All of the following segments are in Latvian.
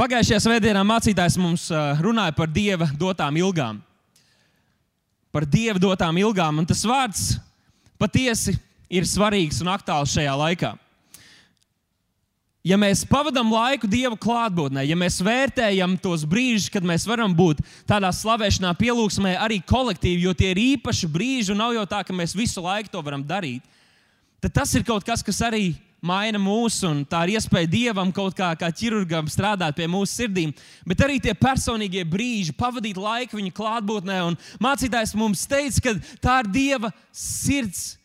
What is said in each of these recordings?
Pagājušajā svētdienā mācītājs mums runāja par dieva dotām ilgām. Par dieva dotām ilgām, un tas vārds patiesi ir svarīgs un aktuāls šajā laikā. Ja mēs pavadām laiku Dieva klātbūtnē, ja mēs vērtējam tos brīžus, kad mēs varam būt tādā slavēšanā, pielūgsmē, arī kolektīvi, jo tie ir īpaši brīži, un nav jau tā, ka mēs visu laiku to varam darīt, tad tas ir kaut kas, kas arī maina mūsu, un tā ir iespēja Dievam kaut kā, kā ķirurgam strādāt pie mūsu sirdīm, bet arī tie personīgie brīži, pavadīt laiku viņa klātbūtnē. Un mācītājs mums teica, ka tā ir Dieva sirds.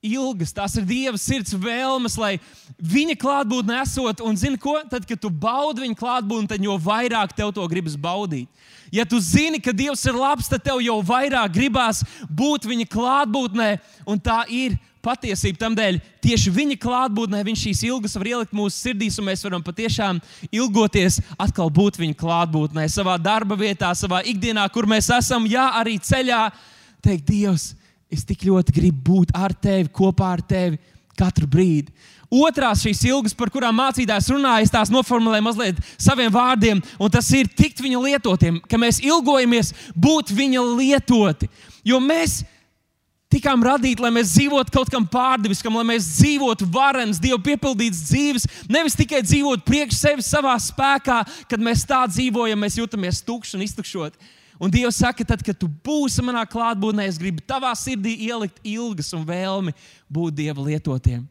Ilgas, tās ir Dieva sirds vēlmes, lai viņa klātbūtne esot. Un, zini, ko? Tad, kad tu baudi viņa klātbūtni, tad jo vairāk tev to gribas baudīt. Ja tu zini, ka Dievs ir labs, tad tev jau vairāk gribās būt viņa klātbūtnē, un tā ir patiesība. Tādēļ tieši viņa klātbūtnē viņš šīs ilgas var ielikt mūsu sirdīs, un mēs varam patiešām ilgoties atkal būt viņa klātbūtnē, savā darba vietā, savā ikdienā, kur mēs esam, jā, arī ceļā. Teikt, Dievs, es tik ļoti gribu būt ar tevi, kopā ar tevi katru brīdi. Otrās šīs ilgas, par kurām mācītājs runāja, es tās noformulēju mazliet saviem vārdiem, un tas ir tikt viņa lietotiem, ka mēs ilgojamies būt viņa lietoti. Jo mēs tikām radīti, lai mēs dzīvotu kaut kam pārdeviskam, lai mēs dzīvotu varenas, Dieva piepildītas dzīves, nevis tikai dzīvot priekš sevis savā spēkā, kad mēs tā dzīvojam, mēs jūtamies tukši un iztukšoti. Un Dievs saka, tad, kad tu būsi manā klātbūtnē, es gribu tavā sirdī ielikt ilgas un vēlmi būt Dieva lietotiem.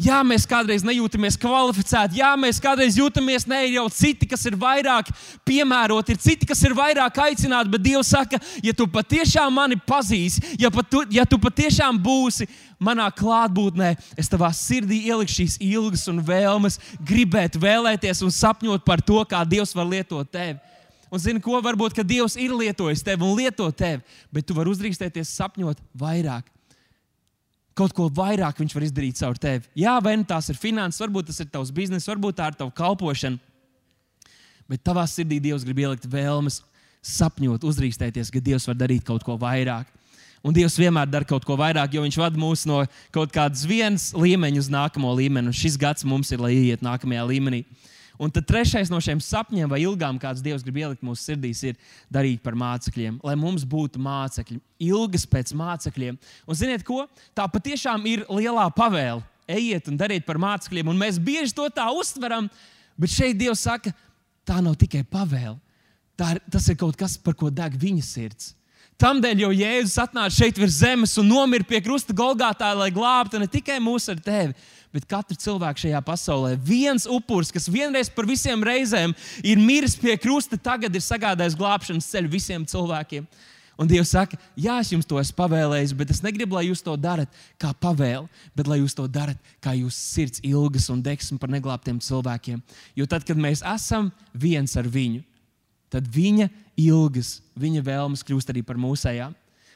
Jā, mēs kādreiz nejūtamies kvalificēti, jā, mēs kādreiz jūtamies ne jau citi, kas ir vairāk piemēroti, ir citi, kas ir vairāk aicināti, bet Dievs saka, ja tu patiešām mani pazīsi, ja, pat tu, ja tu patiešām būsi manā klātbūtnē, es tavā sirdī ielikšu šīs ilgas un vēlmes, gribēt, vēlēties un sapņot par to, kā Dievs var lietot tevi. Un zini, ko varbūt Dievs ir lietojis tevi un lieto tevi, bet tu vari uzdrīkstēties sapņot vairāk kaut ko vairāk viņš var izdarīt caur tevi. Jā, vai nu tās ir finanses, varbūt tas ir tavs bizness, varbūt tā ir tava kalpošana. Bet tavā sirdī Dievs grib ielikt vēlmes, sapņot, uzrīkstēties, ka Dievs var darīt kaut ko vairāk. Un Dievs vienmēr dara kaut ko vairāk, jo Viņš vada mūs no kaut kādas vienas līmeņa uz nākamo līmeni. Un šis gads mums ir, lai iet nākamajā līmenī. Un tad trešais no šiem sapņiem vai ilgām, kādas Dievs grib ielikt mūsu sirdīs, ir darīt par mācekļiem, lai mums būtu mācekļi, ilgas pēc mācekļiem. Un ziniet, ko? Tā patiešām ir lielā pavēle. Ejiet un dariet par mācekļiem, un mēs bieži to tā uztveram, bet šeit Dievs saka, tā nav tikai pavēle. Tā ir, tas ir kaut kas, par ko deg viņa sirds. Tādēļ jau Jēzus atnāca šeit virs zemes un nomira pie krusta Golgātā, lai glābtu ne tikai mūs ar tevi, bet katru cilvēku šajā pasaulē. Viens upuris, kas vienreiz par visiem reizēm ir miris pie krusta, tagad ir sagādājis glābšanas ceļu visiem cilvēkiem. Un Dievs saka, jā, es jums to esmu pavēlējis, bet es negribu, lai jūs to darat kā pavēli, bet lai jūs to darat kā jūsu sirds ilgas un degsme par neglābtiem cilvēkiem. Jo tad, kad mēs esam viens ar viņu, tad viņa ilgas, viņa vēlmes kļūst arī par mūsējām.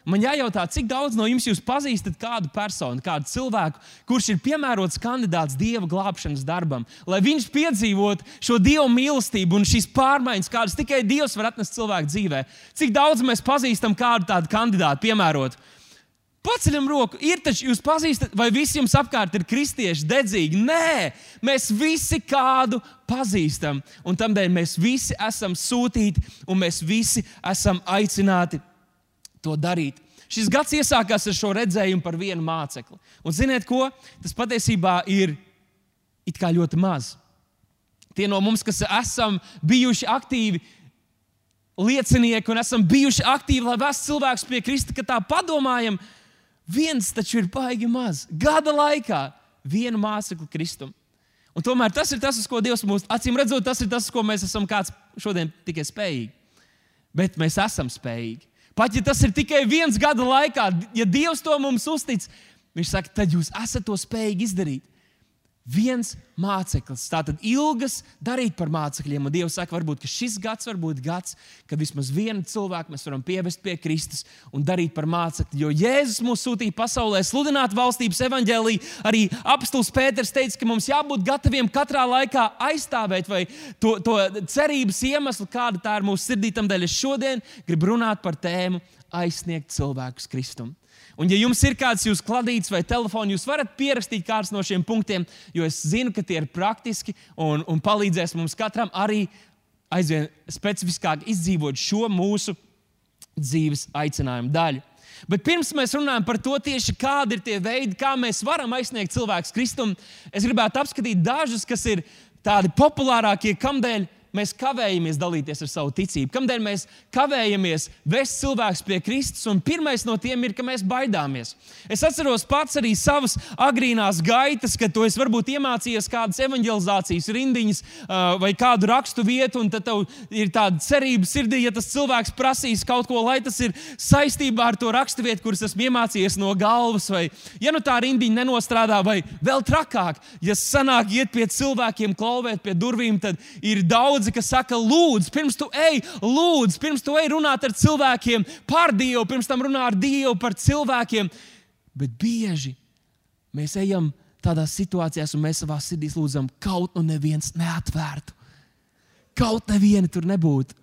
Man jājautā, cik daudz no jums jūs pazīstat kādu personu, kādu cilvēku, kurš ir piemērots kandidāts dieva glābšanas darbam, lai viņš piedzīvotu šo dievu mīlestību un šīs pārmaiņas, kādas tikai dievs var atnest cilvēku dzīvē. Cik daudz mēs pazīstam kādu tādu kandidātu, piemērotu? Paceļam roku, ir taču jūs pazīstat, vai visi jums apkārt ir kristieši, dedzīgi? Nē, mēs visi kādu pazīstam. Un tādēļ mēs visi esam sūtīti un mēs visi esam aicināti to darīt. Šis gads iesākās ar šo redzējumu par vienu mācekli. Un ziniet, ko? Tas patiesībā ir ļoti maz. Tie no mums, kas esam bijuši aktīvi, liecinieki un esam bijuši aktīvi, lai vestu cilvēkus pie Krista, ka tā padomājam, viens taču ir baigi maz. Gada laikā vienu mācekli Kristum. Un tomēr tas ir tas, uz ko Dievs mūs acīm redzot, tas ir tas, ko mēs esam kāds šodien tikai spējīgi. Bet mēs esam spējīgi. Pat ja tas ir tikai viens gada laikā, ja Dievs to mums uztic, Viņš saka, tad jūs esat to spējīgi izdarīt viens māceklis. Tātad ilgas darīt par mācekļiem. Un Dievs saka, varbūt šis gads var būt gads, kad vismaz vienu cilvēku mēs varam pievest pie Kristus un darīt par mācekli. Jo Jēzus mūs sūtīja pasaulē sludināt valstības evaņģēlīju. Arī apstults Pēters teica, ka mums jābūt gataviem katrā laikā aizstāvēt vai to, to cerības iemeslu, kāda tā ir mūsu sirdī. Tādēļ es šodien gribu runāt par tēmu aizsniegt cilvēkus Kristum. Un, ja jums ir kāds jūsu kladīts vai telefons, jūs varat pierakstīt kādu no šiem punktiem, jo es zinu, ka tie ir praktiski un, un palīdzēs mums katram arī aizvien specifiskāk izdzīvot šo mūsu dzīves aicinājumu daļu. Bet pirms mēs runājam par to, tieši kādi ir tie veidi, kā mēs varam aizsniegt cilvēku kristumu, es gribētu apskatīt dažus, kas ir tādi populārākie, kamdēļ mēs kavējamies dalīties ar savu ticību, kamdēļ mēs kavējamies vest cilvēkus pie Kristus. Un pirmais no tiem ir, ka mēs baidāmies. Es atceros pats arī savas agrīnās gaitas, kad tu esi varbūt iemācījies kādas evanģelizācijas rindiņas uh, vai kādu rakstu vietu, un tad tev ir tāda cerība sirdī, ja tas cilvēks prasīs kaut ko, lai tas ir saistībā ar to rakstu vietu, kuras esmu iemācījies no galvas, vai ja nu tā rindiņa nenostrādā, vai vēl trakāk, ja sanāk iet pie cilvēkiem, klauvēt pie durvīm, tad ir daudz daudzi, kas saka, lūdzu, pirms tu ej, lūdzu, pirms tu ej runāt ar cilvēkiem par Dievu, pirms tam runā ar Dievu par cilvēkiem. Bet bieži mēs ejam tādās situācijās, un mēs savā sirdī lūdzam, kaut nu neviens neatvērtu, kaut neviena tur nebūtu.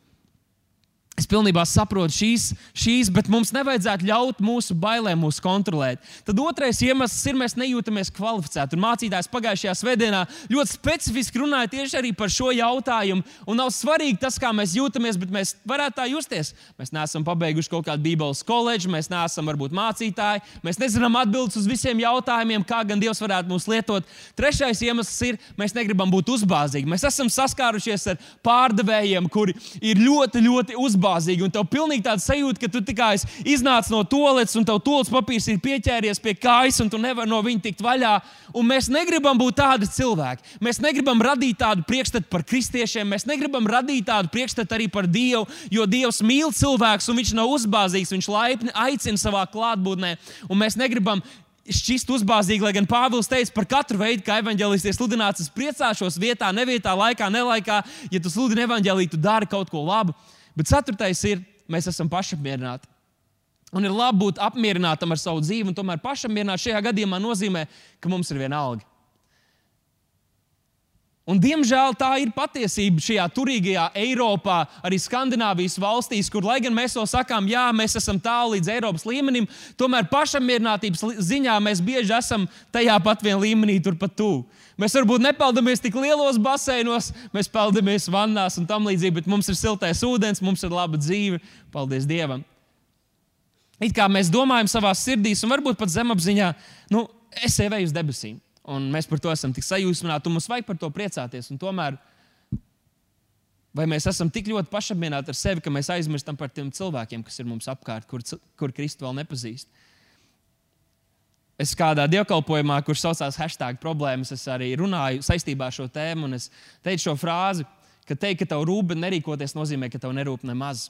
Pilnībā saprotu šīs, šīs, bet mums nevajadzētu ļaut mūsu bailēm mūs kontrolēt. Tad otrais iemesls ir, mēs nejūtamies kvalificēti. Un mācītājs pagājušajā svētdienā ļoti specifiski runāja tieši arī par šo jautājumu. Un nav svarīgi tas, kā mēs jūtamies, bet mēs varētu tā justies. Mēs neesam pabeiguši kaut kādu Bībeles koledžu, mēs neesam varbūt mācītāji, mēs nezinām atbildes uz visiem jautājumiem, kā gan Dievs varētu mūs lietot. Trešais iemesls ir, mēs negribam būt uzbāzīgi. Mēs esam saskārušies ar pārdevējiem, kuri ir ļoti, ļoti uzbāzīgi uzbāzīgi, un tev pilnīgi tāda sajūta, ka tu tikai iznāc no toaletes, un tev toaletes papīrs ir pieķēries pie kājas, un tu nevari no viņa tikt vaļā. Un mēs negribam būt tādi cilvēki. Mēs negribam radīt tādu priekšstatu par kristiešiem, mēs negribam radīt tādu priekšstatu arī par Dievu, jo Dievs mīl cilvēkus, un Viņš nav uzbāzīgs, Viņš laipni aicina savā klātbūtnē, un mēs negribam šķist uzbāzīgi, lai gan Pāvils teica par katru veidu, kā evanģēlīs ir sludināts. Es priecāšos vietā, nevietā, laikā, nelaikā. Ja tu sludini evanģēlī, tu dari kaut ko labu. Bet ceturtais ir, mēs esam pašapmierināti. Un ir labi būt apmierinātam ar savu dzīvi, un tomēr pašapmierināt šajā gadījumā nozīmē, ka mums ir viena alga. Un, diemžēl tā ir patiesība šajā turīgajā Eiropā, arī Skandinavijas valstīs, kur, lai gan mēs to sakām, jā, mēs esam tālu līdz Eiropas līmenim, tomēr pašapmierinātības ziņā mēs bieži esam tajā pat vien līmenī, turpat tuvu. Mēs varbūt nepeldamies tik lielos baseinos, mēs peldamies vannās un tam līdzīgi, bet mums ir siltais ūdens, mums ir laba dzīve. Paldies Dievam! It kā mēs domājam savā sirdī, un varbūt pat zemapziņā, nu, es eju uz debesīm, un mēs par to esam tik sajūsmināti, un mums vajag par to priecāties. Tomēr, vai mēs esam tik ļoti pašapmierināti ar sevi, ka mēs aizmirstam par tiem cilvēkiem, kas ir mums apkārt, kur, kur Kristu vēl nepazīst? Es kādā dievkalpojumā, kurš saucās hashtag problēmas, es arī runāju saistībā ar šo tēmu. Es teicu šo frāzi, ka teikt, ka tev rūp, bet nerīkoties, nozīmē, ka tev nerūp nemaz.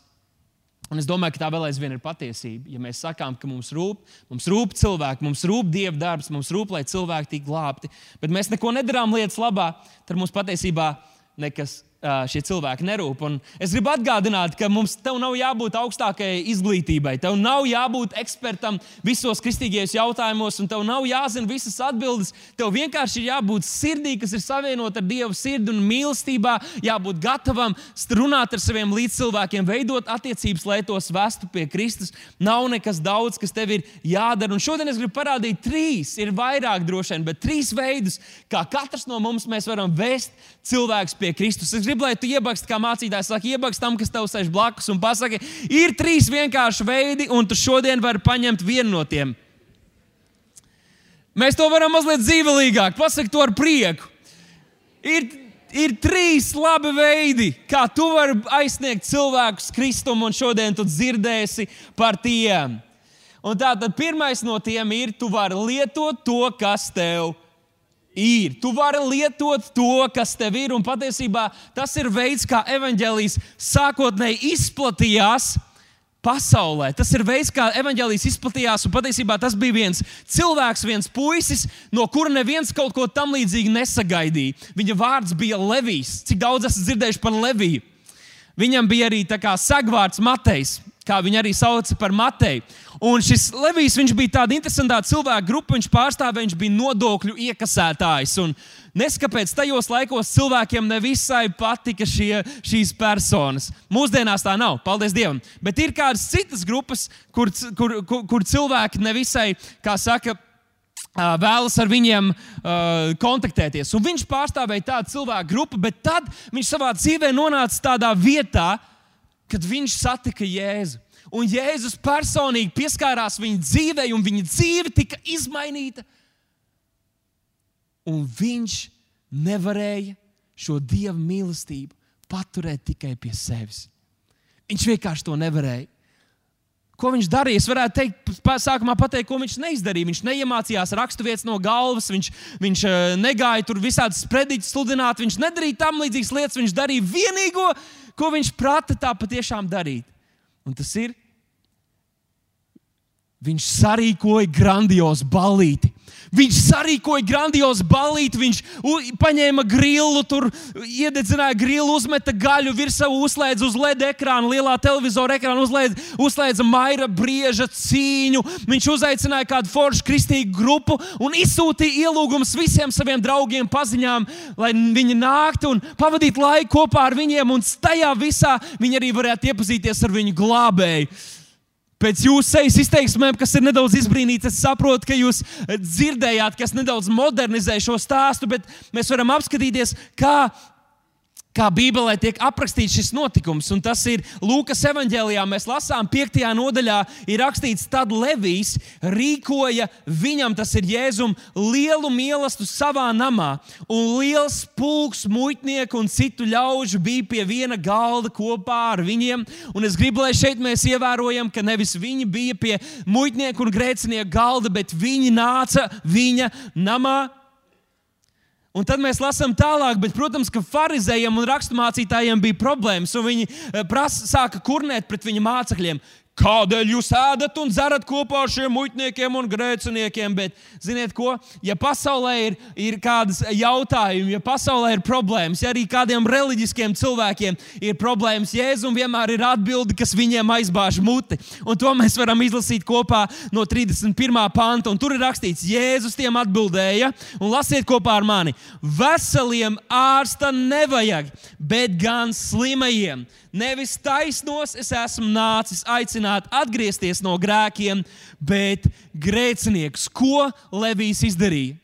Un es domāju, ka tā vēl aizvien ir patiesība. Ja mēs sakām, ka mums rūp, mums rūp cilvēki, mums rūp dieva darbs, mums rūp, lai cilvēki tiktu glābti, bet mēs neko nedarām lietas labā, tad mums patiesībā nekas šie cilvēki nerūp. Un es gribu atgādināt, ka mums nav jābūt augstākajai izglītībai, tev nav jābūt ekspertam visos kristīgajos jautājumos, un tev nav jāzina visas atbildes. Tev vienkārši ir jābūt sirdī, kas ir savienota ar Dieva sirdi un mīlestībā, jābūt gatavam runāt ar saviem līdzcilvēkiem, veidot attiecības, lai tos vestu pie Kristus. Nav nekas daudz, kas tev ir jādara. Un šodien es gribu parādīt trīs, ir vairāk droši vien, bet trīs veidus, kā katrs no mums varam vēst cilvēkus pie Kristus. Es gribu, lai tu iebaksti, kā mācītājs saka, iebaksti tam, kas tev sēž blakus un pasaki, ir trīs vienkārši veidi, un tu šodien vari paņemt vienu no tiem. Mēs to varam mazliet dzīvelīgāk, pasakot to ar prieku. Ir, ir trīs labi veidi, kā tu vari aizsniegt cilvēkus kristumu, un šodien tu dzirdēsi par tiem. Un tātad pirmais no tiem ir, tu vari lietot to, kas tev ir ir. Tu vari lietot to, kas tev ir, un patiesībā tas ir veids, kā evanģēlijas sākotnēji izplatījās. Pasaulē. Tas ir veids, kā evanģēlijas izplatījās, patiesībā tas bija viens cilvēks, viens puisis, no kura neviens kaut ko tam līdzīgu nesagaidīja. Viņa vārds bija Levijs. Cik daudz esat dzirdējuši par Leviju? Viņam bija arī sagvārds Matejs kā viņu arī sauca par Mateju. Un šis Levijs bija tāda interesanta cilvēka grupa, viņš pārstāvēja, viņš bija nodokļu iekasētājs. Un neskapēc tajos laikos cilvēkiem nevisai patika šie, šīs personas. Mūsdienās tā nav, paldies Dievam. Bet ir kādas citas grupas, kur, kur, kur, kur cilvēki nevisai, kā saka, vēlas ar viņiem uh, kontaktēties. Un viņš pārstāvēja tādu cilvēku grupu, bet tad viņš savā dzīvē nonāca tādā vietā, kad viņš satika Jēzu. Un Jēzus personīgi pieskārās viņa dzīvei, un viņa dzīve tika izmainīta. Un viņš nevarēja šo dievu mīlestību paturēt tikai pie sevis. Viņš vienkārši to nevarēja. Ko viņš darīja? Es varētu teikt, sākumā pateikt, ko viņš neizdarīja. Viņš neiemācījās raksturvietas no galvas, viņš, viņš uh, negāja tur visādas sprediķus sludināt, viņš nedarīja tam līdzīgas lietas. Viņš darīja vienīgo, ko viņš prata tā patiešām darīt. Un tas ir, viņš sarīkoja grandiozu balīti. Viņš sarīkoja grandiozu balīti, viņš paņēma grillu, tur iededzināja grillu, uzmeta gaļu virsū, uzlēdza uz LED ekrāna, lielā televizora ekrāna, uzlēdza, uzlēdza maira brieža cīņu. Viņš uzaicināja kādu foršu kristīgu grupu un izsūtīja ielūgumus visiem saviem draugiem, paziņām, lai viņi nāktu un pavadītu laiku kopā ar viņiem. Un tajā visā viņi arī varētu iepazīties ar viņu glābēju. Pēc jūsu sejas izteiksmēm, kas ir nedaudz izbrīnīts, es saprotu, ka jūs dzirdējāt, kas nedaudz modernizē šo stāstu, bet mēs varam apskatīties, kā kā Bībelē tiek aprakstīts šis notikums. Un tas ir Lūkas evanģēlijā. Mēs lasām, 5. nodaļā ir rakstīts, tad Levijs rīkoja viņam, tas ir Jēzum, lielu mīlestību savā namā. Un liels pulks muitnieku un citu ļaužu bija pie viena galda kopā ar viņiem. Un es gribu, lai šeit mēs ievērojam, ka nevis viņi bija pie muitnieku un grēcinieku galda, bet viņi nāca viņa namā Un tad mēs lasām tālāk, bet, protams, ka farizējiem un raksturmācītājiem bija problēmas. Viņi eh, prasa, sāka kurnēt pret viņa mācekļiem. Kādēļ jūs ēdat un dzerat kopā ar šiem muitniekiem un grēciniekiem? Bet, ziniet, ko? Ja pasaulē ir, ir kādas jautājumi, ja pasaulē ir problēmas, ja arī kādiem reliģiskiem cilvēkiem ir problēmas, Jēzum vienmēr ir atbilde, kas viņiem aizbāž muti. Un to mēs varam izlasīt kopā no 31. panta. Un tur ir rakstīts, Jēzus tiem atbildēja, un lasiet kopā ar mani: Veseliem ārsta nevajag, bet gan slimajiem. Nevis taisnos es esmu nācis aicināt atgriezties no grēkiem, bet grēcinieks. Ko Levijs izdarīja?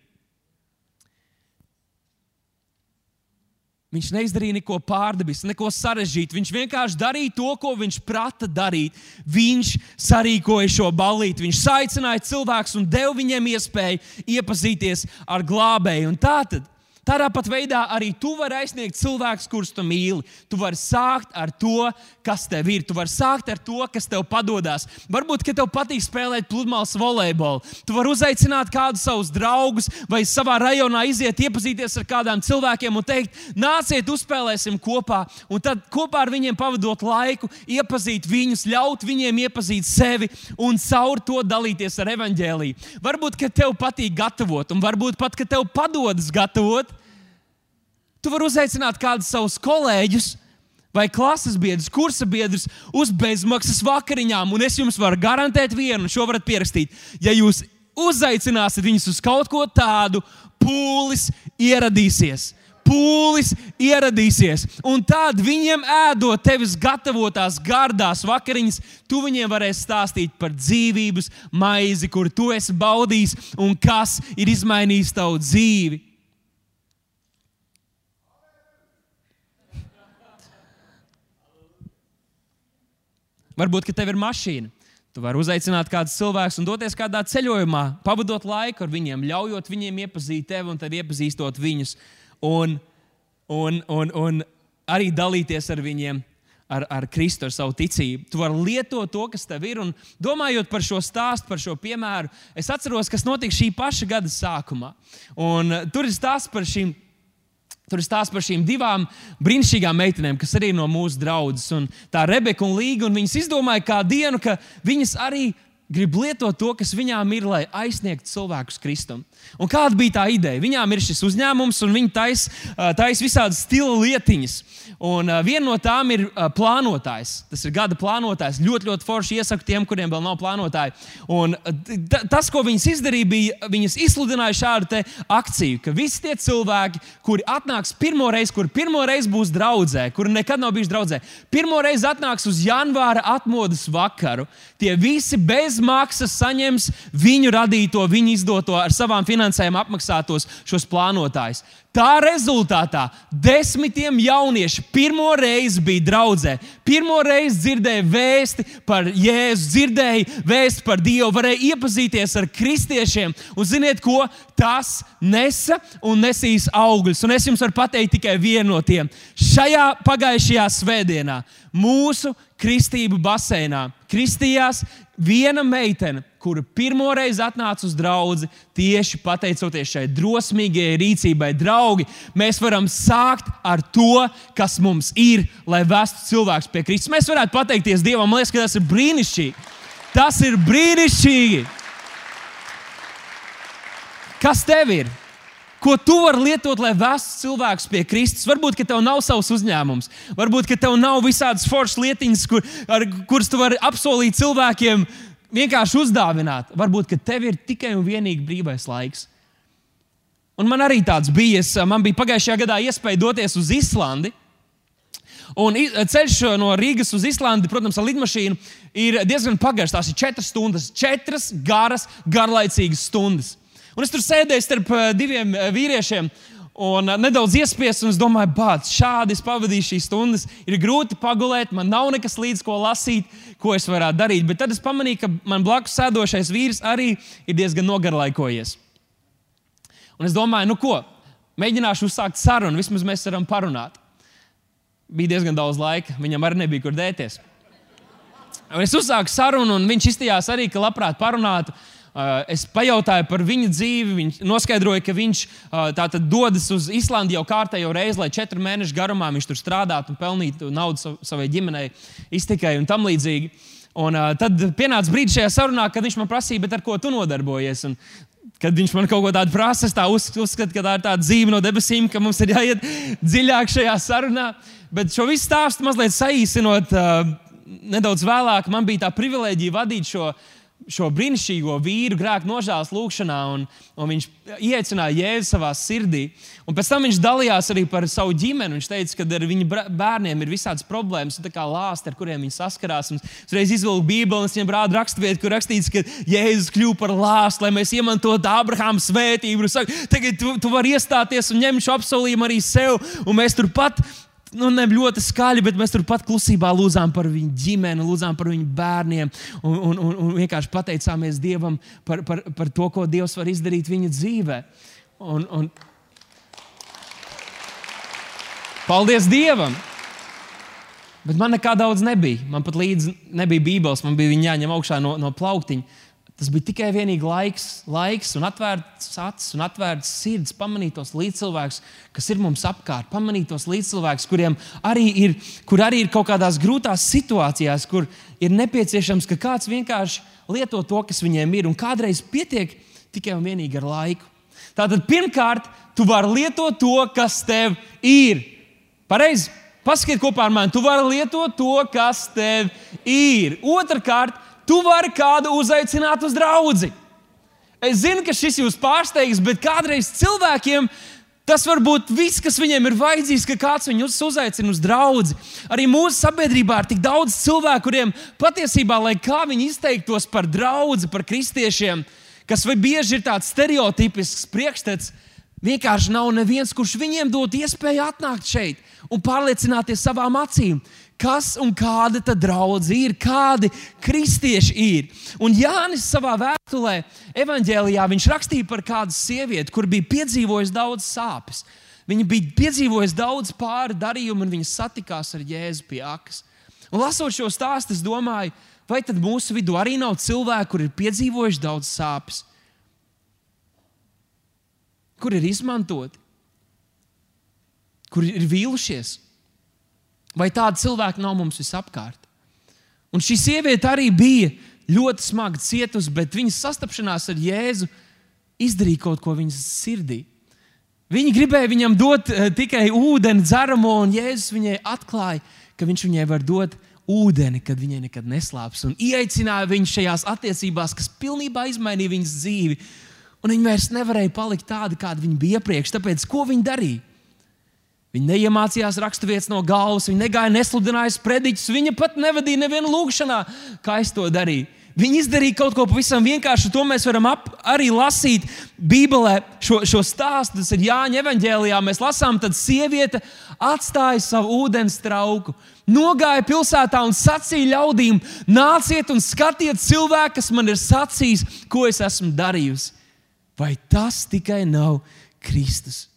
Viņš neizdarīja neko pārdabisku, neko sarežģītu. Viņš vienkārši darīja to, ko viņš prata darīt. Viņš sarīkoja šo ballīti, viņš aicināja cilvēkus un deva viņiem iespēju iepazīties ar glābēju. Un tā tad Tādā pat veidā arī tu vari aizsniegt cilvēkus, kurus tu mīli. Tu vari sākt ar to, kas tev ir. Tu vari sākt ar to, kas tev padodas. Varbūt, ka tev patīk spēlēt pludmales volejbolu. Tu vari uzaicināt kādus savus draugus vai savā rajonā iziet, iepazīties ar kādiem cilvēkiem un teikt, nāciet, uzspēlēsim kopā. Un tad kopā ar viņiem pavadot laiku, iepazīt viņus, ļaut viņiem iepazīt sevi un caur to dalīties ar evaņģēlīju. Varbūt, ka tev patīk gatavot, un varbūt pat, ka tev padodas gatavot. Tu vari uzaicināt kādus savus kolēģus vai klases biedrus, kursa biedrus uz bezmaksas vakariņām. Un es jums varu garantēt vienu, šo varat pierakstīt. Ja jūs uzaicināsiet viņus uz kaut ko tādu, pūlis ieradīsies. Pūlis ieradīsies, un tad viņiem ēdot tevis gatavotās gardās vakariņas, tu viņiem varēsi stāstīt par dzīvības maizi, kur tu esi baudījis un kas ir izmainījis tavu dzīvi. Varbūt, ka tev ir mašīna. Tu vari uzaicināt kādus cilvēkus un doties kādā ceļojumā, pavadot laiku ar viņiem, ļaujot viņiem iepazīt tevi un tad iepazīstot viņus. Un, un, un, un arī dalīties ar viņiem, ar, ar Kristu, ar savu ticību. Tu vari lietot to, kas tev ir. Un domājot par šo stāstu, par šo piemēru, es atceros, kas notika šī paša gada sākumā. Un, tur ir stāsts par šīm Tur ir stāsts par šīm divām brīnišķīgām meitenēm, kas arī ir no mūsu draudzes. Tā Rebeka un Līga, un viņas izdomāja kādu dienu, ka viņas arī grib lietot to, kas viņām ir, lai aizsniegtu cilvēkus Kristum. Un kāda bija tā ideja? Viņām ir šis uzņēmums, un viņi taisa tais visādas stila lietiņas. Un viena no tām ir plānotājs. Tas ir gada plānotājs. Ļoti, ļoti forši iesaku tiem, kuriem vēl nav plānotāji. Un, tas, ko viņas izdarīja, bija, viņas izsludināja šādu akciju, ka visi tie cilvēki, kuri atnāks pirmo reizi, kur pirmo reizi būs draudzē, kuri nekad nav bijuši draudzē, pirmo reizi atnāks uz janvāra atmodas vakaru, tie visi bez maksas saņems viņu radīto, viņu izdoto, ar savām finansēm apmaksātos šos plānotājus. Tā rezultātā desmitiem jaunieši pirmo reizi bija draudzē. Pirmo reizi dzirdēja vēsti par Jēzu, dzirdēja vēsti par Dievu, varēja iepazīties ar kristiešiem. Un ziniet, ko tas nesa un nesīs augļus. Un es jums varu pateikt tikai vienu no tiem. Šajā pagājušajā svētdienā mūsu kristību basēnā kristījās viena meitene, kura pirmo reizi atnāca uz draugu tieši pateicoties šai drosmīgajai rīcībai. Draugi, mēs varam sākt ar to, kas mums ir, lai vestu cilvēkus pie Kristus. Mēs varētu pateikties Dievam, man liekas, ka tas ir brīnišķīgi. Tas ir brīnišķīgi. Kas tev ir? Ko tu vari lietot, lai vestu cilvēkus pie Kristus? Varbūt, ka tev nav savs uzņēmums, varbūt, ka tev nav visādas foršas lietiņas, kur, ar, kuras tu vari apsolīt cilvēkiem, vienkārši uzdāvināt. Varbūt, ka tev ir tikai un vienīgi brīvais laiks. Un man arī tāds bija. Es, man bija pagājušajā gadā iespēja doties uz Islandi. Un ceļš no Rīgas uz Islandi, protams, ar lidmašīnu ir diezgan pagarš. Tās ir četras stundas, četras garas, garlaicīgas stundas. Un es tur sēdēju starp eh, diviem eh, vīriešiem. Un eh, nedaudz iespiesu, un es domāju, bāc, šādi es pavadīju šīs stundas. Ir grūti pagulēt, man nav nekas līdz ko lasīt, ko es varētu darīt. Bet tad es pamanīju, ka man blakus sēdošais vīrs arī ir diezgan nogarlaikojies. Un es domāju, nu ko, mēģināšu uzsākt sarunu, vismaz mēs varam parunāt. Bija diezgan daudz laika, viņam arī nebija kur dēties. Un es uzsāku sarunu, un viņš izteicās arī, ka labprāt parunātu. Uh, es pajautāju par viņa dzīvi. Viņš noskaidroja, ka viņš uh, dodas uz Islandi jau kārtējo reizi, lai četru mēnešu garumā viņš tur strādātu un pelnītu naudu savai ģimenei, iztikai un tam līdzīgi. Un, uh, tad pienāca brīdis šajā sarunā, kad viņš man prasīja, ar ko tu nodarbojies. Un, kad viņš man kaut ko tādu prasa, es tā uzskatu, ka tā ir tāda zīme no debesīm, ka mums ir jāiet dziļāk šajā sarunā. Bet šo visu stāstu mazliet saīsinot, uh, nedaudz vēlāk man bija tā privilēģija vadīt šo šo brīnišķīgo vīru grēku nožēlas lūgšanā, un, un viņš ieteicināja Jēzu savā sirdī. Un pēc tam viņš dalījās arī par savu ģimeni. Viņš teica, ka ar viņa bērniem ir visādas problēmas, kā lāsti, ar kuriem viņi saskarās. Viņš reiz izvilka Bībeli, un viņam rāda raksturvietu, kur rakstīts, ka Jēzus kļuva par lāstu, lai mēs iemantotu Abrahāma svētību. Saka, tagad tu, tu vari iestāties un ņemt šo apsolījumu arī sev, un mēs turpat nu, ne ļoti skaļi, bet mēs turpat klusībā lūdzām par viņu ģimeni, lūdzām par viņu bērniem un, un, un, un vienkārši pateicāmies Dievam par, par, par to, ko Dievs var izdarīt viņa dzīvē. Un, un... Paldies Dievam! Bet man nekā daudz nebija. Man pat līdzi nebija Bībeles, man bija jāņem augšā no, no plauktiņa. Tas bija tikai vienīgi laiks, laiks un atvērts acis un atvērts sirds, pamanīt tos līdzcilvēkus, kas ir mums apkārt, pamanīt tos līdzcilvēkus, kuriem arī ir, kur arī ir kaut kādās grūtās situācijās, kur ir nepieciešams, ka kāds vienkārši lieto to, kas viņiem ir, un kādreiz pietiek tikai un vienīgi ar laiku. Tātad pirmkārt, tu vari lietot to, kas tev ir. Pareizi, paskatiet kopā ar mani, tu vari lietot to, kas tev ir. Otrakārt, Tu vari kādu uzaicināt uz draugu. Es zinu, ka šis jūs pārsteigs, bet kādreiz cilvēkiem tas var būt viss, kas viņiem ir vajadzīgs, ka kāds viņus uzaicina uz draugu. Arī mūsu sabiedrībā ir tik daudz cilvēku, kuriem patiesībā, lai kā viņi izteiktos par draugu, par kristiešiem, kas bieži ir tāds stereotipisks priekšstats, vienkārši nav neviens, kurš viņiem dot iespēju atnākt šeit un pārliecināties savām acīm kas un kāda tad draudzība ir, kādi kristieši ir. Un Jānis savā vēstulē, evanģēlijā, viņš rakstīja par kādu sievieti, kur bija piedzīvojusi daudz sāpes. Viņa bija piedzīvojusi daudz pāri darījumu, un viņa satikās ar Jēzu pie akas. Un lasot šo stāstu, es domāju, vai tad mūsu vidū arī nav cilvēki, kur ir piedzīvojuši daudz sāpes, kur ir izmantoti, kur ir vīlušies Vai tādi cilvēki nav mums visapkārt? Un šī sieviete arī bija ļoti smagi cietusi, bet viņas sastapšanās ar Jēzu izdarīja kaut ko viņas sirdī. Viņa gribēja viņam dot uh, tikai ūdeni, dzeramo, un Jēzus viņai atklāja, ka viņš viņai var dot ūdeni, kad viņai nekad neslāps. Un ieaicināja viņu šajās attiecībās, kas pilnībā izmainīja viņas dzīvi. Un viņa vairs nevarēja palikt tāda, kāda viņa bija iepriekš. Tāpēc ko viņa darīja? Viņa neiemācījās raksturvietas no galvas, viņa negāja nesludināja sprediķus, viņa pat nevadīja nevienu lūgšanā, kā es to darīju. Viņi izdarīja kaut ko pavisam vienkāršu. To mēs varam ap, arī lasīt Bībelē, šo, šo stāstu. Tas ir Jāņa evanģēlijā. Mēs lasām, tad sieviete atstāja savu ūdens trauku. Nogāja pilsētā un sacīja ļaudīm: nāciet un skatiet cilvēku, kas man ir sacījis, ko es esmu darījusi. Vai tas tikai nav Kristus?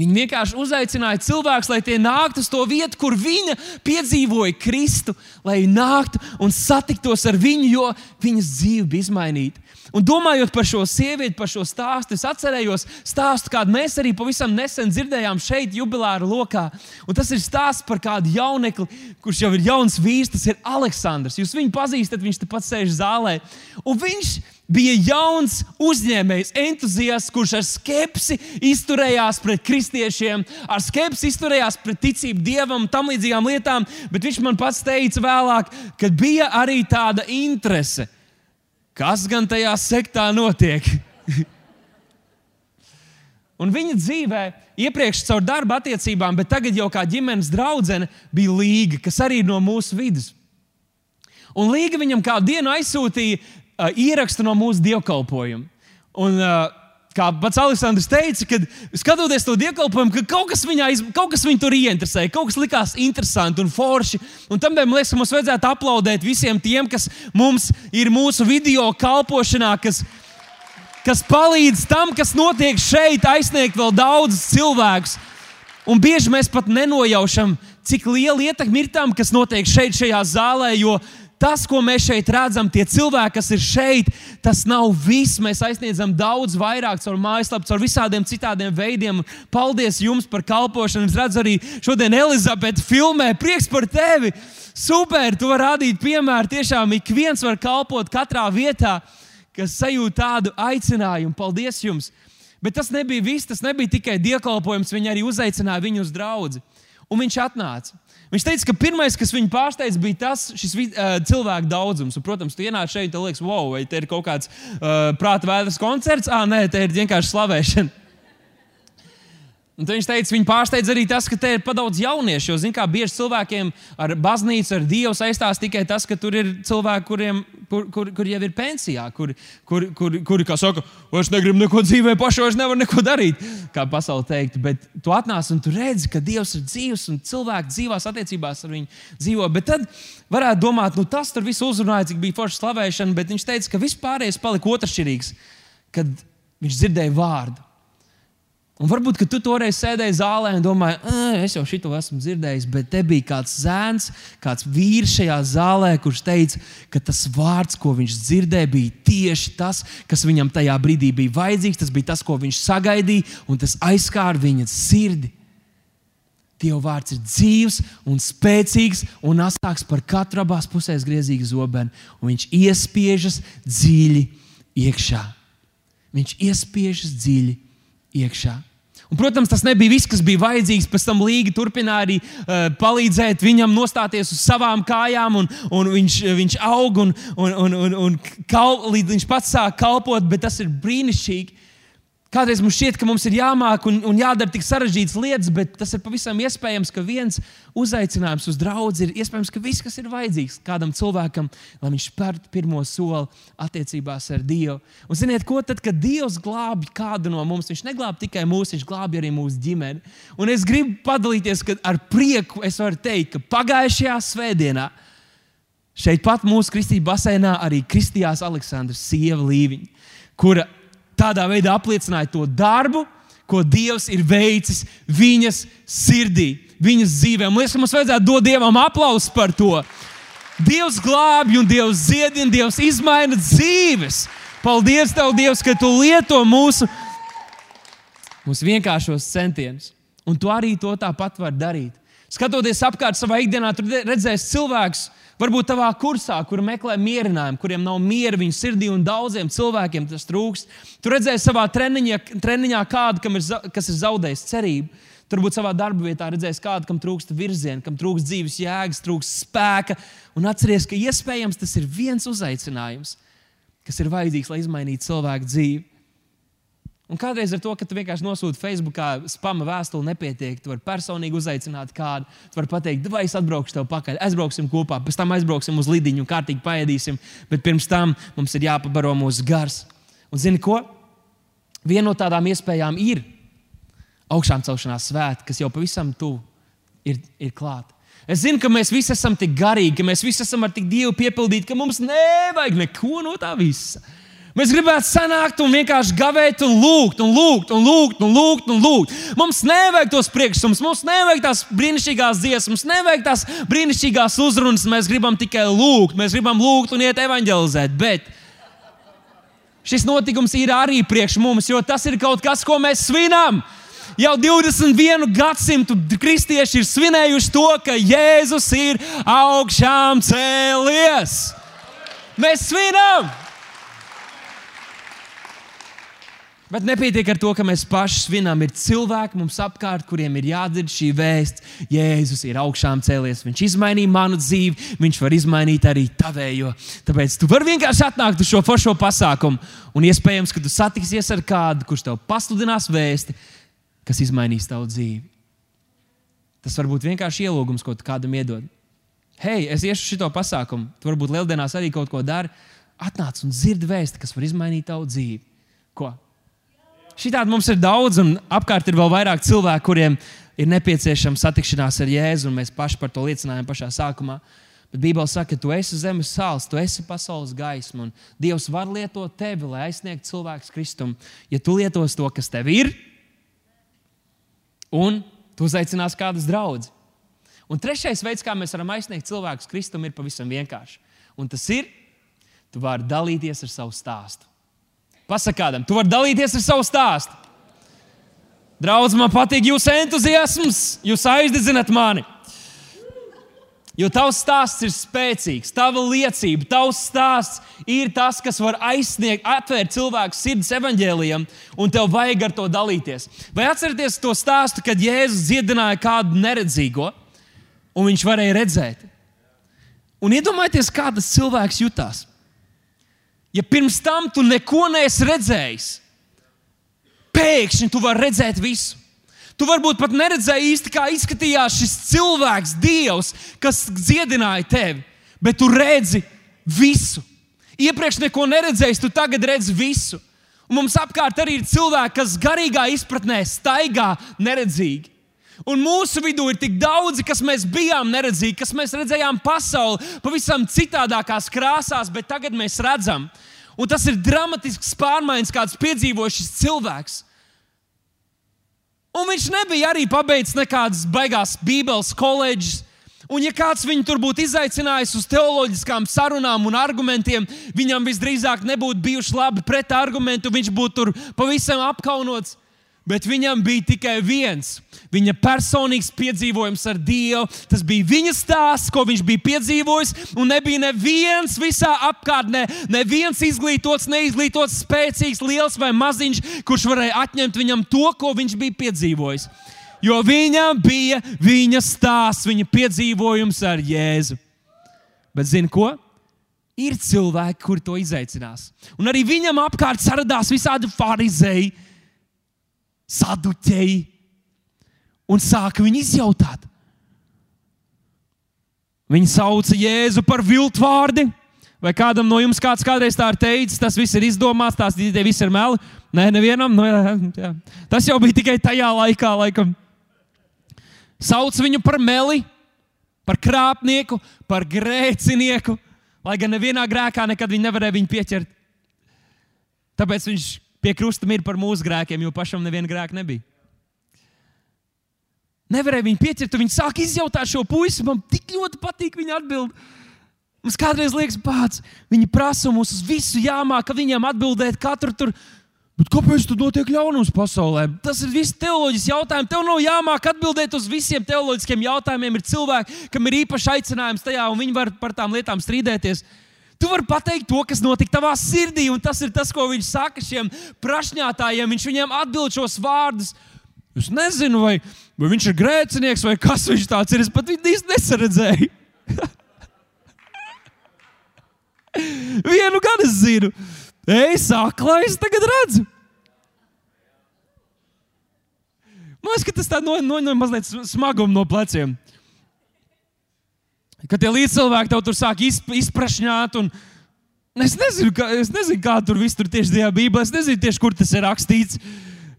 Viņa vienkārši uzaicināja cilvēkus, lai tie nāktu uz to vietu, kur viņa piedzīvoja Kristu, lai nāktu un satiktos ar viņu, jo viņas dzīve bija izmainīta. Un domājot par šo sievieti, par šo stāstu, es atcerējos stāstu, kādu mēs arī pavisam nesen dzirdējām šeit, jubilāra lokā. Un tas ir stāsts par kādu jaunekli, kurš jau ir jauns vīrs, tas ir Aleksandrs. Jūs viņu pazīstat, viņš tepat sēž zālē. Un viņš bija jauns uzņēmējs, entuziasts, kurš ar skepsi izturējās pret kristiešiem, ar skepsi izturējās pret ticību dievam tam līdzīgām lietām. Bet viņš man pats teica vēlāk, ka bija arī tāda interese kas gan tajā sektā notiek. Un viņa dzīvē, iepriekš caur darba attiecībām, bet tagad jau kā ģimenes draudzene, bija Līga, kas arī no mūsu vidus. Un Līga viņam kādu dienu aizsūtīja uh, ierakstu no mūsu dievkalpojuma. Un, uh, kā pats Aleksandrs teica, kad skatoties to dievkalpojumu, ka kaut kas, viņā, kaut kas viņu tur ieinteresēja, kaut kas likās interesanti un forši. Un tam man liekas, ka mums vajadzētu aplaudēt visiem tiem, kas mums ir mūsu video kalpošanā, kas, kas palīdz tam, kas notiek šeit, aizsniegt vēl daudzus cilvēkus. Un bieži mēs pat nenojaušam, cik liela ietekme ir tam, kas notiek šeit, šajā zālē, jo tas, ko mēs šeit redzam, tie cilvēki, kas ir šeit, tas nav viss. Mēs aizsniedzam daudz vairāk caur mājaslapu, caur visādiem citādiem veidiem. Paldies jums par kalpošanu. Es redzu arī šodien Elizabeti filmē. Prieks par tevi! Super! Tu vari rādīt piemēru. Tiešām ik viens var kalpot katrā vietā, kas sajūt tādu aicinājumu. Paldies jums! Bet tas nebija viss, tas nebija tikai dievkalpojums. Viņi arī uzaicināja viņu uz draugu. Un viņš atnāca. Viņš teica, ka pirmais, kas viņu pārsteidza, bija tas šis, uh, cilvēku daudzums. Un, protams, tu ienāc šeit, un liekas, wow, vai te ir kaut kāds uh, prāta vēders koncerts? Ah, nē, te ir vienkārši slavēšana. Un viņš teica, viņa pārsteidz arī tas, ka te ir padaudz jauniešu. Jo, zināmā mērā, bieži cilvēkiem ar baznīcu, ar Dievu saistās tikai tas, ka tur ir cilvēki, kuriem kur, kur, kur jau ir pensijā, kuri, kur, kur, kur, kā saka, es negribu neko dzīvē, pašu es nevaru neko darīt, kā pasaule teikt. Bet tu atnāc un tu redzi, ka Dievs ir dzīves un cilvēki dzīvās attiecībās ar viņu dzīvo. Bet tad varētu domāt, nu tas tur viss uzrunāja, cik bija forša slavēšana, bet viņš teica, ka vispārējais palika otršķirīgs, kad viņš dzirdēja vārdu. Un varbūt, tu toreiz sēdēji zālē un domāji, es jau šito esmu dzirdējis, bet te bija kāds zēns, kāds vīrs šajā zālē, kurš teica, ka tas vārds, ko viņš dzirdēja, bija tieši tas, kas viņam tajā brīdī bija vajadzīgs. Tas bija tas, ko viņš sagaidīja, un tas aizskāra viņa sirdi. Dieva vārds ir dzīves un spēcīgs un asāks par katru abās pusēs griezīgu zobenu, un viņš iespiežas dziļi iekšā. Viņš iespiežas dziļi iekšā. Un, protams, tas nebija viss, kas bija vajadzīgs. Pēc tam Līga turpināja arī uh, palīdzēt viņam nostāties uz savām kājām, un, un viņš, viņš aug un, un, un, un, un kal, līdz viņš pats sāk kalpot, bet tas ir brīnišķīgi. Kādreiz mums šķiet, ka mums ir jāmāk un, un jādara tik sarežģītas lietas, bet tas ir pavisam iespējams, ka viens uzaicinājums uz draugu ir iespējams, ka viss, kas ir vajadzīgs kādam cilvēkam, lai viņš spērtu pirmo soli attiecībās ar Dievu. Un ziniet, ko tad, kad Dievs glābj kādu no mums, viņš neglābj tikai mūsu, viņš glābj arī mūsu ģimeni. Un es gribu padalīties, ka ar prieku es varu teikt, ka pagājušajā svētdienā. Šeit pat mūsu kristīgā basēnā arī kristījās Aleksandrs sieva Līviņa, kura tādā veidā apliecināja to darbu, ko Dievs ir veicis viņas sirdī, viņas dzīvē. Man liekas, ka mums vajadzētu dot Dievam aplausus par to. Dievs glābj, un Dievs ziedina, Dievs izmaina dzīves. Paldies, Tev, Dievs, ka Tu lieto mūsu, mūsu vienkāršos centienus. Un Tu arī to tāpat vari darīt. Skatoties apkārt savā ikdienā, tur redzēs cilvēkus, varbūt tavā kursā, kur meklē mierinājumu, kuriem nav miera viņu sirdī, un daudziem cilvēkiem tas trūkst. Tur redzēs savā treniņā, treniņā kādu, ir, kas ir zaudējis cerību. Turbūt savā darba vietā redzēs kādu, kam trūkst virziena, kam trūkst dzīves jēgas, trūkst spēka. Un atcerieties, ka iespējams tas ir viens uzaicinājums, kas ir vajadzīgs, lai izmainītu cilvēku dzīvi. Un kādreiz ar to, ka tu vienkārši nosūti Facebookā spama vēstuli, nepietiek. Tu vari personīgi uzaicināt kādu. Tu vari pateikt, vai es atbraukšu tev pakaļ, aizbrauksim kopā, pēc tam aizbrauksim uz lidiņu, kārtīgi paēdīsim. Bet pirms tam mums ir jāpabaro mūsu gars. Un zini ko? Viena no tādām iespējām ir augšām celšanās svētki, kas jau pavisam tuvu ir, ir klāta. Es zinu, ka mēs visi esam tik garīgi, ka mēs visi esam ar tik dievu piepildīti, ka mums nevajag neko no tā visa. Mēs gribētu sanākt un vienkārši gavēt, un lūgt, un lūgt, un lūgt, un lūgt. Un lūgt. Mums nevajag tos priekšsums, mums nevajag tās brīnišķīgās dziesmas, nevajag tās brīnišķīgās uzrunas. Mēs gribam tikai lūgt, mēs gribam lūgt un iet evanģelizēt. Bet šis notikums ir arī priekš mums, jo tas ir kaut kas, ko mēs svinām. Jau 21 gadsimtu kristieši ir svinējuši to, ka Jēzus ir augšām cēlies. Mēs svinām! Bet nepietiek ar to, ka mēs paši svinām. Ir cilvēki mums apkārt, kuriem ir jādzird šī vēsts. Jēzus ir augšām cēlies. Viņš izmainīja manu dzīvi, viņš var izmainīt arī tavējo. Tāpēc tu vari vienkārši atnākt uz šo foršo pasākumu. Un iespējams, ka tu satiksies ar kādu, kurš tev pasludinās vēsti, kas izmainīs tavu dzīvi. Tas var būt vienkārši ielūgums, ko tu kādam iedod. Hei, es iešu uz šo pasākumu. Tu varbūt lieldienās arī kaut ko dari. Atnāc un dzird vēsti, kas var izmainīt tavu dzīvi. Ko? Šitādi mums ir daudz, un apkārt ir vēl vairāk cilvēku, kuriem ir nepieciešama satikšanās ar Jēzu, un mēs paši par to liecinājām pašā sākumā. Bet Bībelē saka, ka tu esi zemes sāls, tu esi pasaules gaisma, un Dievs var lietot tevi, lai aizsniegtu cilvēku kristumu. Ja tu lietos to, kas tev ir, un tu uzaicinās kādas draudzes. Un trešais veids, kā mēs varam aizsniegt cilvēku kristumu, ir pavisam vienkārši. Un tas ir, tu vari dalīties ar savu stāstu. Pasakādam, tu vari dalīties ar savu stāstu. Draudz, man patīk jūsu entuziasms, jūs aizdedzināt mani. Jo tavs stāsts ir spēcīgs, tava liecība, tavs stāsts ir tas, kas var aizsniegt, atvērt cilvēku sirds evaņģēlijam, un tev vajag ar to dalīties. Vai atcerieties to stāstu, kad Jēzus dziedināja kādu neredzīgo, un viņš varēja redzēt? Un iedomājieties, kā tas cilvēks jutās. Ja pirms tam tu neko neesi redzējis, pēkšņi tu vari redzēt visu. Tu varbūt pat neredzēji īsti, kā izskatījās šis cilvēks, Dievs, kas dziedināja tevi, bet tu redzi visu. Iepriekš neko neredzējis, tu tagad redzi visu. Un mums apkārt arī ir cilvēki, kas garīgā izpratnē staigā neredzīgi. Un mūsu vidū ir tik daudzi, kas mēs bijām neredzīgi, kas mēs redzējām pasauli pavisam citādākās krāsās, bet tagad mēs redzam. Un tas ir dramatisks pārmaiņas, kāds piedzīvo šis cilvēks. Un viņš nebija arī pabeidzis nekādas baigās Bībeles koledžas. Un, ja kāds viņu tur būtu izaicinājis uz teoloģiskām sarunām un argumentiem, viņam visdrīzāk nebūtu bijuši labi pretargumenti, un viņš būtu tur pavisam apkaunots. Bet viņam bija tikai viens. Viņa personīgs piedzīvojums ar Dievu. Tas bija viņa stāsts, ko viņš bija piedzīvojis. Un nebija neviens visā apkārtnē, neviens izglītots, neizglītots, spēcīgs, liels vai maziņš, kurš varēja atņemt viņam to, ko viņš bija piedzīvojis. Jo viņam bija viņa stāsts, viņa piedzīvojums ar Jēzu. Bet zini ko? Ir cilvēki, kuri to izaicinās. Un arī viņam apkārt saradās visādi farizēji saduķēji un sāka viņu izjautāt. Viņi sauca Jēzu par viltvārdi. Vai kādam no jums kāds kādreiz tā ir teicis, tas viss ir izdomāts, tās tie visi ir meli? Nē, nevienam. Nu, jā, jā. Tas jau bija tikai tajā laikā, laikam. Sauc viņu par meli, par krāpnieku, par grēcinieku, lai gan nevienā grēkā nekad viņi nevarēja viņu pieķert. Tāpēc viņš Pie krusta ir par mūsu grēkiem, jo pašam neviena grēka nebija. Nevarēja viņu pieķert, viņi sāk izjautāt šo puisi. Man tik ļoti patīk viņa atbild. Mums kādreiz liekas, pats viņi prasa mums uz visu jāmāk, ka viņiem atbildēt katru tur. Bet kāpēc tu notiek ļaunums pasaulē? Tas ir viss teoloģisks jautājums. Tev nav jāmāk atbildēt uz visiem teoloģiskiem jautājumiem. Ir cilvēki, kam ir īpašs aicinājums tajā, un viņi var par tām lietām strīdēties. Tu vari pateikt to, kas notika tavā sirdī, un tas ir tas, ko viņš saka šiem prašņātājiem. Viņš viņiem atbild šos vārdus. Es nezinu, vai, vai viņš ir grēcinieks vai kas viņš tāds ir. Es pat viņu īsti nesaredzēju. Vienu gan es zinu, es tagad redzu. Man liekas, ka tas tā no, no, no mazliet smaguma no pleciem. Kad tie līdzcilvēki tev tur sāk izp, izprašņāt, un es nezinu, kā, es nezinu, kā tur viss tur tieši tajā Bībelē, es nezinu tieši, kur tas ir rakstīts.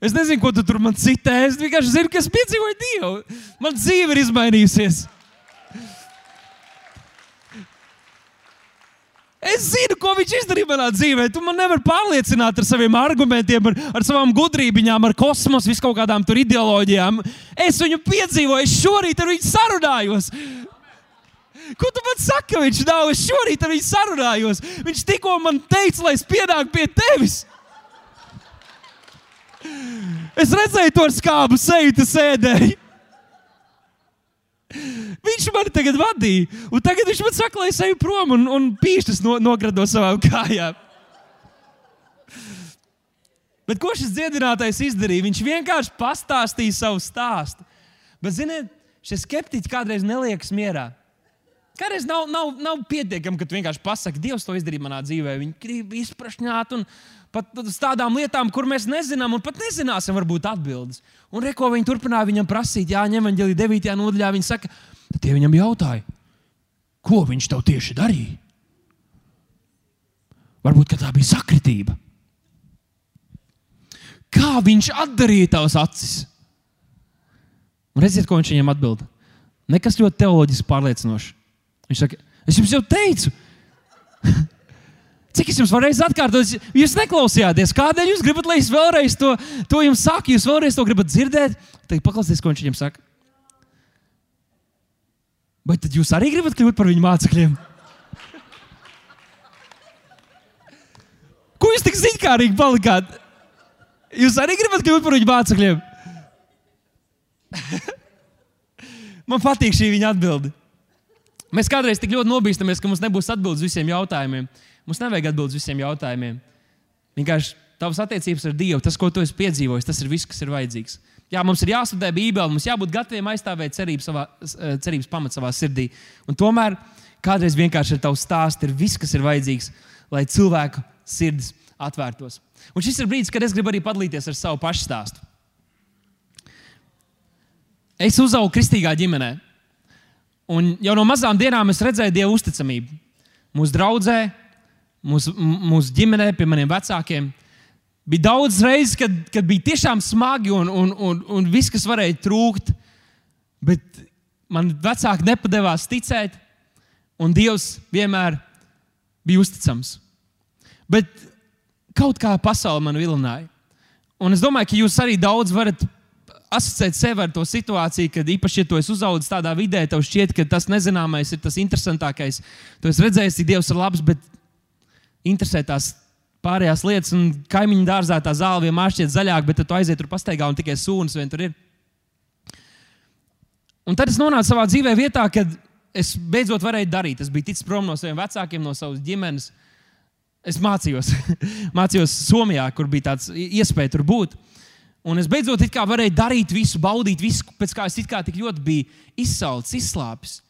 Es nezinu, ko tu tur man citē. Es vienkārši zinu, ka es piedzīvoju Dievu. Man dzīve ir izmainījusies. Es zinu, ko viņš izdarīja manā dzīvē. Tu man nevari pārliecināt ar saviem argumentiem, ar, ar savām gudrībām, ar kosmosu, vis kaut kādām tur ideoloģijām. Es viņu piedzīvoju, es šorīt ar viņu sarunājos. Ko tu man saki, ka viņš nav? Es šorīt ar viņu sarunājos. Viņš tikko man teica, lai es pienāku pie tevis. Es redzēju to skābu seju, tu sēdēji. Viņš man tagad vadīja, un tagad viņš man saka, lai es eju prom un, un pīšķis no, nogrado savām kājām. Bet ko šis dziedinātājs izdarīja? Viņš vienkārši pastāstīja savu stāstu. Bet, ziniet, šie skeptiķi kādreiz neliekas mierā. Kādreiz nav, nav, nav pietiekami, ka tu vienkārši pasaki, Dievs to izdarīja manā dzīvē. Viņi grib izprašņāt un pat uz tādām lietām, kur mēs nezinām, un pat nezināsim, varbūt atbildes. Un reko viņi turpināja viņam prasīt, Jā, ņem viņa 9. nodaļā. Viņi saka, tad tie viņam jautāja, ko viņš tev tieši darīja? Varbūt tā bija sakritība. Kā viņš atdarīja tavas acis? Un redziet, ko viņš viņam atbild. Nekas ļoti teoloģiski pārliecinošs. Viņš saka, es jums jau teicu, cik es jums varu atkārtot, jūs neklausījāties. Kādēļ jūs gribat, lai es vēlreiz to, to jums saku? Jūs vēlreiz to gribat dzirdēt? Tad paklausieties, ko viņš viņam saka. Vai tad jūs arī gribat kļūt par viņu mācekļiem? Ko jūs tik zīmkārīgi palikāt? Jūs arī gribat kļūt par viņu mācekļiem? Man patīk šī viņa atbilde. Mēs kādreiz tik ļoti nobīstamies, ka mums nebūs atbildes visiem jautājumiem. Mums nevajag atbildes visiem jautājumiem. Vienkārši tavas attiecības ar Dievu, tas, ko tu esi piedzīvojis, tas ir viss, kas ir vajadzīgs. Jā, mums ir jāstudē Bībele, mums jābūt gataviem aizstāvēt cerības, savā, eh, cerības pamatu savā sirdī. Un tomēr kādreiz vienkārši ar tavu stāstu ir viss, kas ir vajadzīgs, lai cilvēku sirdis atvērtos. Un šis ir brīdis, kad es gribu arī padalīties ar savu pašu stāstu. Es uzaugu kristīgā ģimenē. Un jau no mazām dienām es redzēju Dieva uzticamību. Mūsu draudzē, mūsu, mūsu ģimenē, pie maniem vecākiem. Bija daudz reizes, kad, kad bija tiešām smagi un, un, un, un viss, kas varēja trūkt. Bet man vecāki nepadevās ticēt, un Dievs vienmēr bija uzticams. Bet kaut kā pasaule man vilināja. Un es domāju, ka jūs arī daudz varat asociēt sevi ar to situāciju, kad īpaši, ja tu esi uzaugusi tādā vidē, tev šķiet, ka tas nezināmais ir tas interesantākais. Tu esi redzējis, ka Dievs ir labs, bet interesē tās pārējās lietas, un kaimiņu dārzā tā zāle vienmēr šķiet zaļāka, bet tu aiziet tur pastaigā un tikai sūnas vien tur ir. Un tad es nonācu savā dzīvē vietā, kad es beidzot varēju darīt. Es biju ticis prom no saviem vecākiem, no savas ģimenes. Es mācījos, mācījos Somijā, kur bija tāds iespēja tur būt. Un es beidzot varēju darīt visu, baudīt visu, pēc kā es tik ļoti biju izsalcis, izslāpis.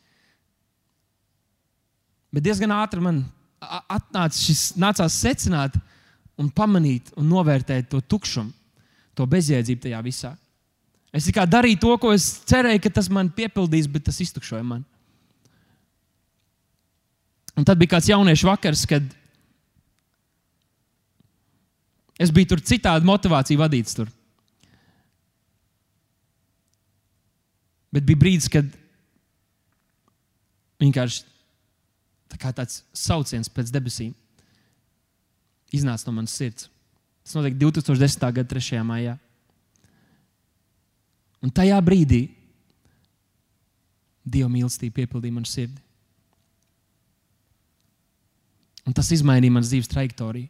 Bet diezgan ātri man atnāca šis, nācās secināt, un pamanīt un novērtēt to tukšumu, to bezjēdzību tajā visā. Es tikai darīju to, ko es cerēju, ka tas man piepildīs, bet tas iztukšoja man. Un tad bija kāds jauniešu vakars, kad es biju tur citādi motivāciju vadīts. Tur. Bet bija brīdis, kad vienkārši tā kā tāds sauciens pēc debesīm iznāca no manas sirds. Tas notika 2010. gada 3. maijā. Un tajā brīdī Dieva mīlestība piepildīja manu sirdi. Un tas izmainīja manas dzīves trajektoriju.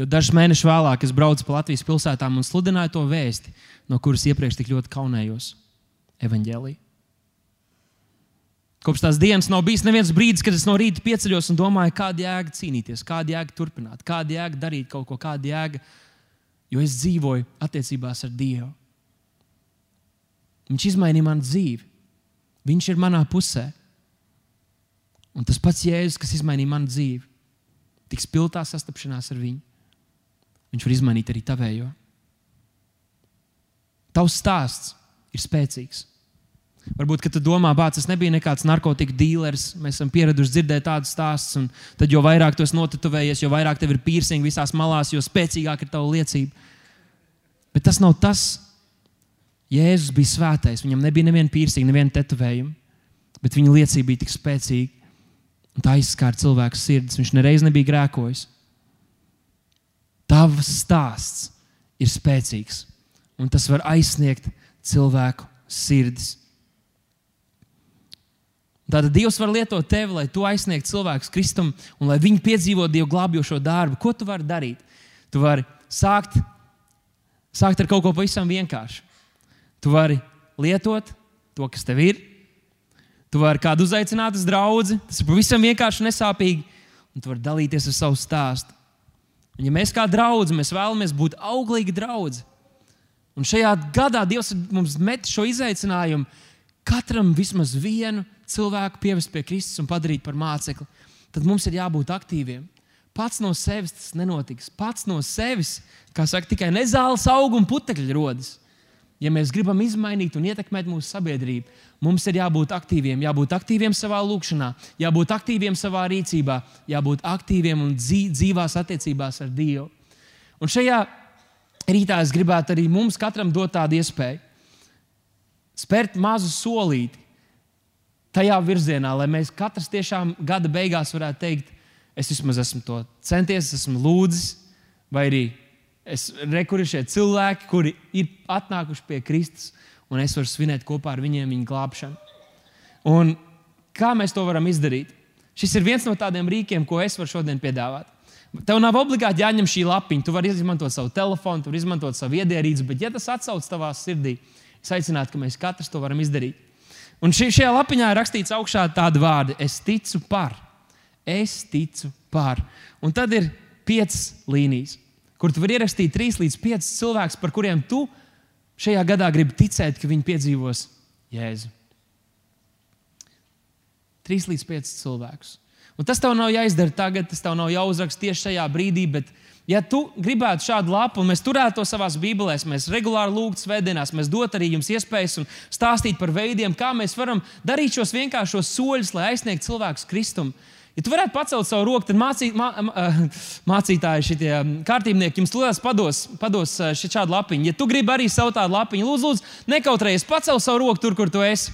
Jo dažus mēnešus vēlāk es braucu pa Latvijas pilsētām un sludināju to vēsti, no kuras iepriekš tik ļoti kaunējos evaņģēlī. Kopš tās dienas nav bijis neviens brīdis, kad es no rīta pieceļos un domāju, kāda jēga cīnīties, kāda jēga turpināt, kāda jēga darīt kaut ko, kāda jēga, jo es dzīvoju attiecībās ar Dievu. Viņš izmainīja manu dzīvi. Viņš ir manā pusē. Un tas pats Jēzus, kas izmainīja manu dzīvi, tik spilgtā sastapšanās ar viņu, viņš var izmainīt arī tavējo. Tavs stāsts ir spēcīgs. Varbūt, kad tu domā, ka tas nebija nekāds narkotiku dīlers, mēs esam pieraduši dzirdēt tādus stāstus, un tad, jo vairāk tu esi notetovējies, jo vairāk tev ir piercing visās malās, jo spēcīgāka ir tava liecība. Bet tas nav tas. Jēzus bija svētais, viņam nebija neviena piercing, neviena tetovējuma, bet viņa liecība bija tik spēcīga, un tā aizskāra cilvēku sirdis. Viņš nereiz nebija grēkojis. Tavs stāsts ir spēcīgs, un tas var aizsniegt cilvēku sirdis. Tātad Dievs var lietot tevi, lai tu aizsniegtu cilvēkus Kristum un lai viņi piedzīvotu Dievu glābjošo darbu. Ko tu vari darīt? Tu vari sākt, sākt ar kaut ko pavisam vienkāršu. Tu vari lietot to, kas tev ir. Tu vari kādu uzaicināt uz draugu. Tas ir pavisam vienkārši un nesāpīgi. Un tu vari dalīties ar savu stāstu. Un, ja mēs kā draugi mēs vēlamies būt auglīgi draugi, un šajā gadā Dievs mums met šo izaicinājumu, katram vismaz vienu cilvēku pievest pie Kristus un padarīt par mācekli, tad mums ir jābūt aktīviem. Pats no sevis tas nenotiks. Pats no sevis, kā saka, tikai nezāles aug un putekļi rodas. Ja mēs gribam izmainīt un ietekmēt mūsu sabiedrību, mums ir jābūt aktīviem, jābūt aktīviem savā lūkšanā, jābūt aktīviem savā rīcībā, jābūt aktīviem un dzīvās attiecībās ar Dievu. Un šajā rītā es gribētu arī mums katram dot tādu iespēju spērt mazu solīti tajā virzienā, lai mēs katrs tiešām gada beigās varētu teikt, es vismaz esmu to centies, esmu lūdzis, vai arī es rekurēju šie cilvēki, kuri ir atnākuši pie Kristus, un es varu svinēt kopā ar viņiem viņa glābšanu. Un kā mēs to varam izdarīt? Šis ir viens no tādiem rīkiem, ko es varu šodien piedāvāt. Tev nav obligāti jāņem šī lapiņa. Tu vari izmantot savu telefonu, tu vari izmantot savu iedierīci, bet, ja tas atsauc tavā sirdī, es aicinātu, ka mēs katrs to varam izdarīt. Un šī, šajā lapiņā ir rakstīts augšā tādi vārdi: Es ticu par, es ticu par. Un tad ir piecas līnijas, kur tu vari ierakstīt trīs līdz piecus cilvēkus, par kuriem tu šajā gadā gribi ticēt, ka viņi piedzīvos Jēzu. Trīs līdz piecus cilvēkus. Un tas tev nav jāizdara tagad, tas tev nav jāuzraksta tieši šajā brīdī, bet Ja tu gribētu šādu lapu, un mēs turētu to savā bībelēs, mēs regulāri lūgtu svētdienās, mēs dotu arī jums iespējas un stāstīt par veidiem, kā mēs varam darīt šos vienkāršos soļus, lai aizsniegtu cilvēkus Kristumu. Ja tu varētu pacelt savu roku, tad mācī, mā, mācītāji, šie kārtībnieki jums lūdzu pados, pados šādu lapiņu. Ja tu gribi arī savu tādu lapiņu, lūdzu, lūdzu nekautrējies, pacel savu roku tur, kur tu esi.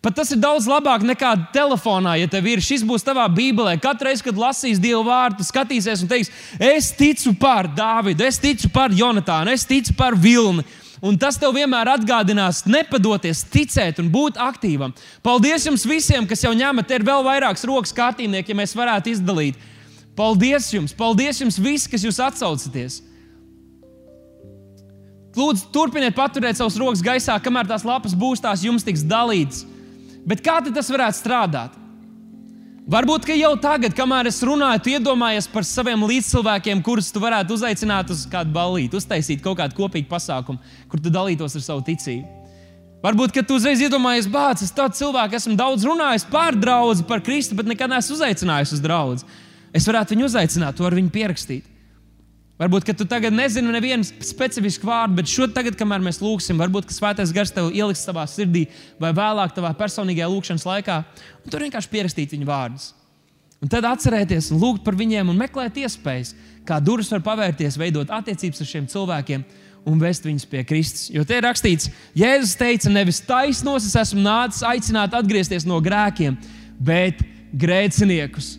Pat tas ir daudz labāk nekā telefonā, ja tev ir. Šis būs tavā Bībelē. Katru reizi, kad lasīs Dieva vārdu, skatīsies un teiks, es ticu par Dāvidu, es ticu par Jonatānu, es ticu par Vilni. Un tas tev vienmēr atgādinās, nepadoties, ticēt un būt aktīvam. Paldies jums visiem, kas jau ņemat, te ir vēl vairākas rokas kārtībnieki, ja mēs varētu izdalīt. Paldies jums, paldies jums visi, kas jūs atsaucaties. Lūdzu, turpiniet paturēt savus rokas gaisā, kamēr tās lapas būs tās jums tiks dalītas. Bet kā tas varētu strādāt? Varbūt, ka jau tagad, kamēr es runāju, tu iedomājies par saviem līdzcilvēkiem, kurus tu varētu uzaicināt uz kādu ballīti, uztaisīt kaut kādu kopīgu pasākumu, kur tu dalītos ar savu ticību. Varbūt, ka tu uzreiz iedomājies, bācis, es tādu cilvēku esmu daudz runājis par draugu, par Kristu, bet nekad neesmu uzaicinājis uz draugu. Es varētu viņu uzaicināt, to ar viņu pierakstīt. Varbūt, ka tu tagad nezini nevienu specifisku vārdu, bet šo tagad, kamēr mēs lūgsim, varbūt, svētais gars tev ieliks savā sirdī vai vēlāk tavā personīgajā lūkšanas laikā, un tur vienkārši pierakstīt viņu vārdus. Un tad atcerēties un lūgt par viņiem un meklēt iespējas, kā durvis var pavērties, veidot attiecības ar šiem cilvēkiem un vest viņus pie Kristus. Jo te ir rakstīts, Jēzus teica, nevis taisnos es esmu nācis aicināt atgriezties no grēkiem, bet grēciniekus